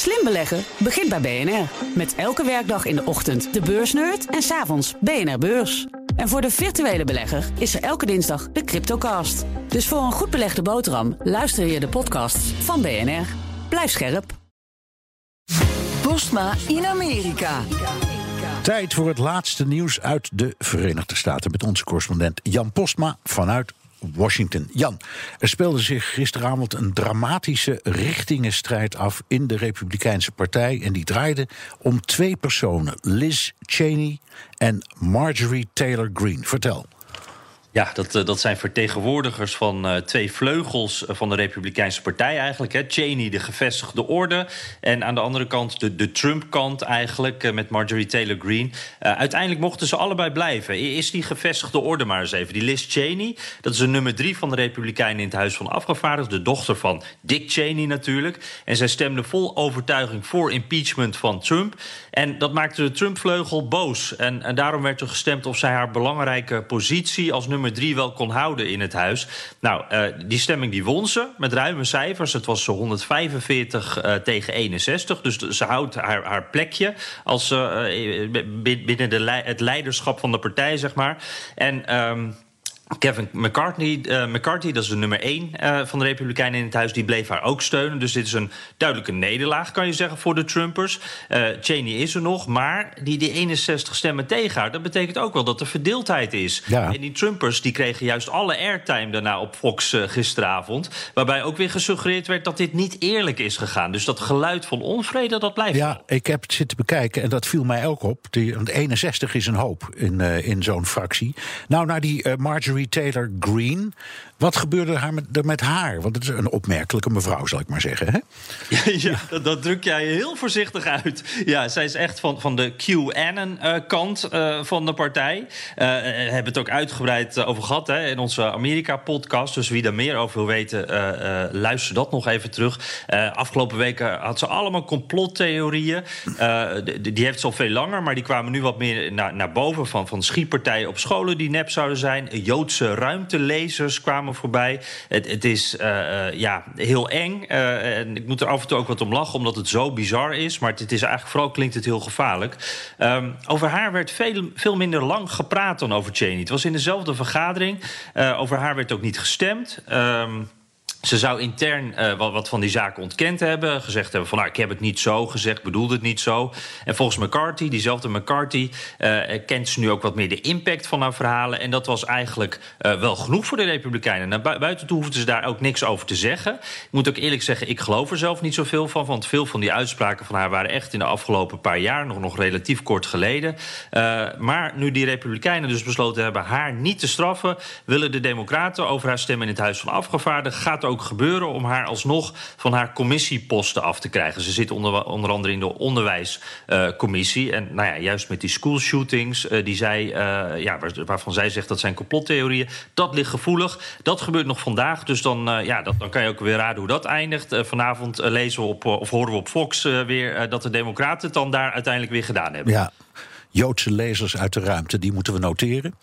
Slim beleggen begint bij BNR. Met elke werkdag in de ochtend de beursnerd en s'avonds BNR Beurs. En voor de virtuele belegger is er elke dinsdag de Cryptocast. Dus voor een goed belegde boterham luister je de podcasts van BNR. Blijf scherp. Postma in Amerika. Tijd voor het laatste nieuws uit de Verenigde Staten met onze correspondent Jan Postma vanuit Washington. Jan, er speelde zich gisteravond een dramatische richtingenstrijd af in de Republikeinse Partij. En die draaide om twee personen: Liz Cheney en Marjorie Taylor Greene. Vertel. Ja, dat, eh, dat zijn vertegenwoordigers van uh, twee vleugels van de Republikeinse Partij eigenlijk. Hè. Cheney, de gevestigde orde. En aan de andere kant de, de Trump-kant eigenlijk, met Marjorie Taylor Greene. Uiteindelijk mochten ze allebei blijven. Is die gevestigde orde maar eens even. Die Liz Cheney, dat is de nummer drie van de Republikeinen in het Huis van Afgevaardigden. De dochter van Dick Cheney natuurlijk. En zij stemde vol overtuiging voor impeachment van Trump. En dat maakte de Trump-vleugel boos. En, en daarom werd er gestemd of zij haar belangrijke positie als nummer nummer drie wel kon houden in het huis. Nou, uh, die stemming die won ze met ruime cijfers. Het was 145 uh, tegen 61. Dus ze houdt haar, haar plekje als, uh, binnen de, het leiderschap van de partij, zeg maar. En. Um, Kevin McCarthy, uh, McCarthy, dat is de nummer 1 uh, van de Republikeinen in het huis, die bleef haar ook steunen. Dus dit is een duidelijke nederlaag, kan je zeggen, voor de Trumpers. Uh, Cheney is er nog, maar die, die 61 stemmen tegen haar, dat betekent ook wel dat er verdeeldheid is. Ja. En die Trumpers die kregen juist alle airtime daarna op Fox gisteravond. Waarbij ook weer gesuggereerd werd dat dit niet eerlijk is gegaan. Dus dat geluid van onvrede, dat blijft. Ja, wel. ik heb het zitten bekijken en dat viel mij ook op. Die, want 61 is een hoop in, in zo'n fractie. Nou, naar die Marjorie. Taylor Greene. Wat gebeurde er met, met haar? Want het is een opmerkelijke mevrouw, zal ik maar zeggen. Hè? Ja, dat, dat, druk jij heel voorzichtig uit. Ja, zij is echt van, van de QAnon-kant uh, uh, van de partij. Uh, hebben het ook uitgebreid over gehad hè, in onze Amerika-podcast. Dus wie daar meer over wil weten, luister dat nog even terug. afgelopen weken had ze allemaal complottheorieën. die, die heeft ze al veel langer, maar die kwamen nu wat meer naar, naar boven. Van, van schietpartijen op scholen die nep zouden zijn. Ruimtelezers kwamen voorbij. Het, het is uh, ja, heel eng. Uh, en ik moet er af en toe ook wat om lachen, omdat het zo bizar is. Maar het, is eigenlijk vooral klinkt het heel gevaarlijk. Um, over haar werd veel, veel minder lang gepraat dan over Cheney. Het was in dezelfde vergadering. Over haar werd ook niet gestemd. Um, ze zou intern uh, wat, van die zaken ontkend hebben. Gezegd hebben van nou, ik heb het niet zo gezegd, bedoelde het niet zo. En volgens McCarthy, diezelfde McCarthy, uh, kent ze nu ook wat meer de impact van haar verhalen. En dat was eigenlijk uh, wel genoeg voor de Republikeinen. Naar bu buiten toe hoefden ze daar ook niks over te zeggen. Ik moet ook eerlijk zeggen, ik geloof er zelf niet zoveel van. Want veel van die uitspraken van haar waren echt in de afgelopen paar jaar nog, nog relatief kort geleden. maar nu die Republikeinen dus besloten hebben haar niet te straffen, willen de Democraten over haar stem in het Huis van Afgevaardigden. Gaat ook gebeuren om haar alsnog van haar commissieposten af te krijgen. Ze zit onder, onder andere in de onderwijscommissie. En nou ja, juist met die schoolshootings, uh, die zij, uh, ja, waar, waarvan zij zegt dat zijn complottheorieën, dat ligt gevoelig. Dat gebeurt nog vandaag. Dus dan, ja, dat, dan kan je ook weer raden hoe dat eindigt. vanavond lezen we op, of horen we op Fox weer dat de Democraten het dan daar uiteindelijk weer gedaan hebben. Ja. Joodse lezers uit de ruimte, die moeten we noteren.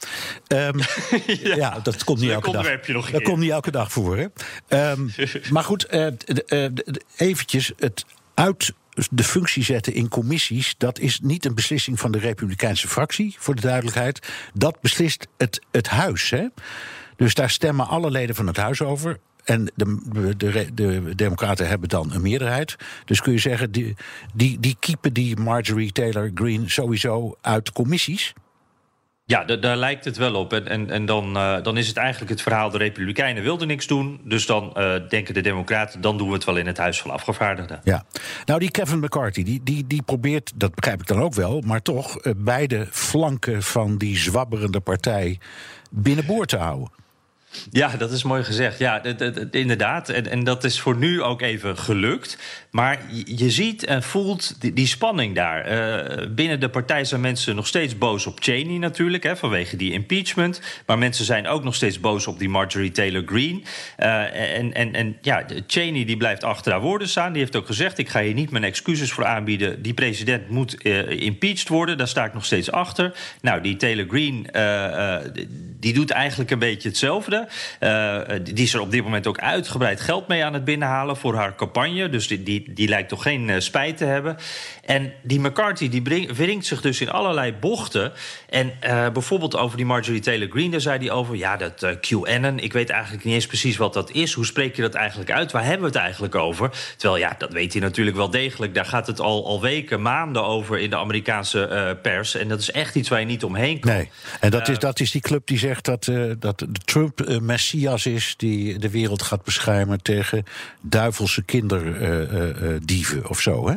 Um, ja, ja, dat komt niet elke dag. Nog dat komt niet elke dag voor. Hè? Um, maar goed, uh, uh, eventjes het uit de functie zetten in commissies, dat is niet een beslissing van de Republikeinse fractie, voor de duidelijkheid. Dat beslist het, het huis. Hè? Dus daar stemmen alle leden van het huis over. En de, de, de, Democraten hebben dan een meerderheid. Dus kun je zeggen, die, die, die keepen die Marjorie Taylor Greene sowieso uit commissies. Ja, daar lijkt het wel op. En, en, en dan, uh, dan is het eigenlijk het verhaal... de Republikeinen wilden niks doen. Dus dan uh, denken de Democraten... dan doen we het wel in het Huis van Afgevaardigden. Ja, nou die Kevin McCarthy, die, die, die probeert... dat begrijp ik dan ook wel... maar toch uh, beide flanken van die zwabberende partij... binnenboord te houden. Ja, dat is mooi gezegd. Ja, inderdaad. En, en dat is voor nu ook even gelukt. Maar je ziet en voelt die, spanning daar. Uh, binnen de partij zijn mensen nog steeds boos op Cheney natuurlijk, hè, vanwege die impeachment. Maar mensen zijn ook nog steeds boos op die Marjorie Taylor Greene. Uh, en, en, en ja, Cheney die blijft achter haar woorden staan. Die heeft ook gezegd: ik ga hier niet mijn excuses voor aanbieden. Die president moet uh, impeached worden. Daar sta ik nog steeds achter. Nou, die Taylor Greene, die doet eigenlijk een beetje hetzelfde. Verschillende. die is er op dit moment ook uitgebreid geld mee aan het binnenhalen voor haar campagne. Dus die, die, die lijkt toch geen spijt te hebben. En die McCarthy die wringt zich dus in allerlei bochten. En bijvoorbeeld over die Marjorie Taylor Greene, daar zei hij over... ja, dat QAnon, ik weet eigenlijk niet eens precies wat dat is. Hoe spreek je dat eigenlijk uit? Waar hebben we het eigenlijk over? Terwijl, ja, dat weet hij natuurlijk wel degelijk. Daar gaat het al, al weken, maanden over in de Amerikaanse pers. En dat is echt iets waar je niet omheen kan. Nee, en dat, is, dat is die club die zegt dat, uh, dat Trump messias is... die de wereld gaat beschermen tegen duivelse kinderdieven of zo, hè?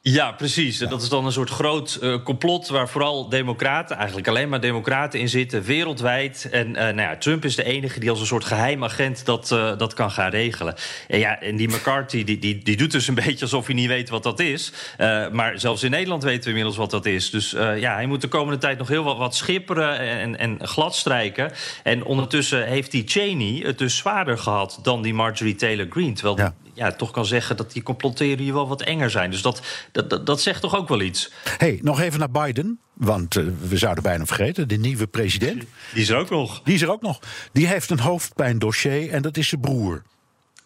Ja, precies. Dat is dan een soort groot uh, complot waar vooral democraten, eigenlijk alleen maar democraten in zitten, wereldwijd. En uh, nou ja, Trump is de enige die als een soort geheim agent dat, uh, dat kan gaan regelen. En ja, en die McCarthy die, die, die doet dus een beetje alsof hij niet weet wat dat is. maar zelfs in Nederland weten we inmiddels wat dat is. Dus ja, hij moet de komende tijd nog heel wat, wat schipperen en, en gladstrijken. En ondertussen heeft die Cheney het dus zwaarder gehad dan die Marjorie Taylor Greene. Terwijl ja ja, toch kan zeggen dat die complottheorieën wel wat enger zijn. Dus dat, dat, dat, zegt toch ook wel iets. hey, nog even naar Biden. Want uh, we zouden bijna vergeten, de nieuwe president. Die is er ook nog. Die is er ook nog. Die heeft een hoofdpijndossier en dat is zijn broer.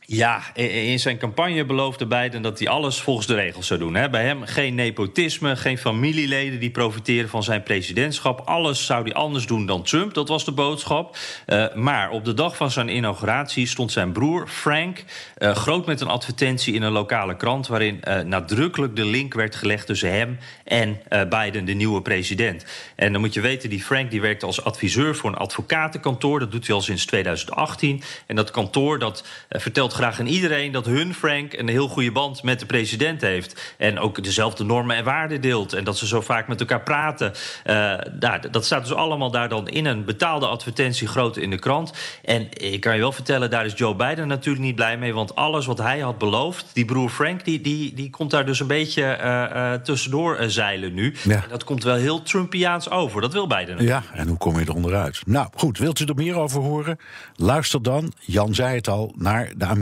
Ja, in zijn campagne beloofde Biden dat hij alles volgens de regels zou doen. Bij hem geen nepotisme, geen familieleden die profiteren van zijn presidentschap. Alles zou hij anders doen dan Trump, dat was de boodschap. Uh, maar op de dag van zijn inauguratie stond zijn broer Frank uh, groot met een advertentie in een lokale krant... waarin uh, nadrukkelijk de link werd gelegd tussen hem en Biden, de nieuwe president. En dan moet je weten, die Frank die werkt als adviseur voor een advocatenkantoor. Dat doet hij al sinds 2018. En dat kantoor dat vertelt graag aan iedereen dat hun Frank een heel goede band met de president heeft. En ook dezelfde normen en waarden deelt. En dat ze zo vaak met elkaar praten. Uh, daar, dat staat dus allemaal daar dan in een betaalde advertentie groot in de krant. En ik kan je wel vertellen, daar is Joe Biden natuurlijk niet blij mee. Want alles wat hij had beloofd, die broer Frank, die, die, die komt daar dus een beetje uh, uh, tussendoor zeilen nu. Ja. En dat komt wel heel Trumpiaans over. Dat wil Biden. Natuurlijk. Ja, en hoe kom je er onderuit? Nou goed, wilt u er meer over horen? Luister dan, Jan zei het al, naar de Amerikaanse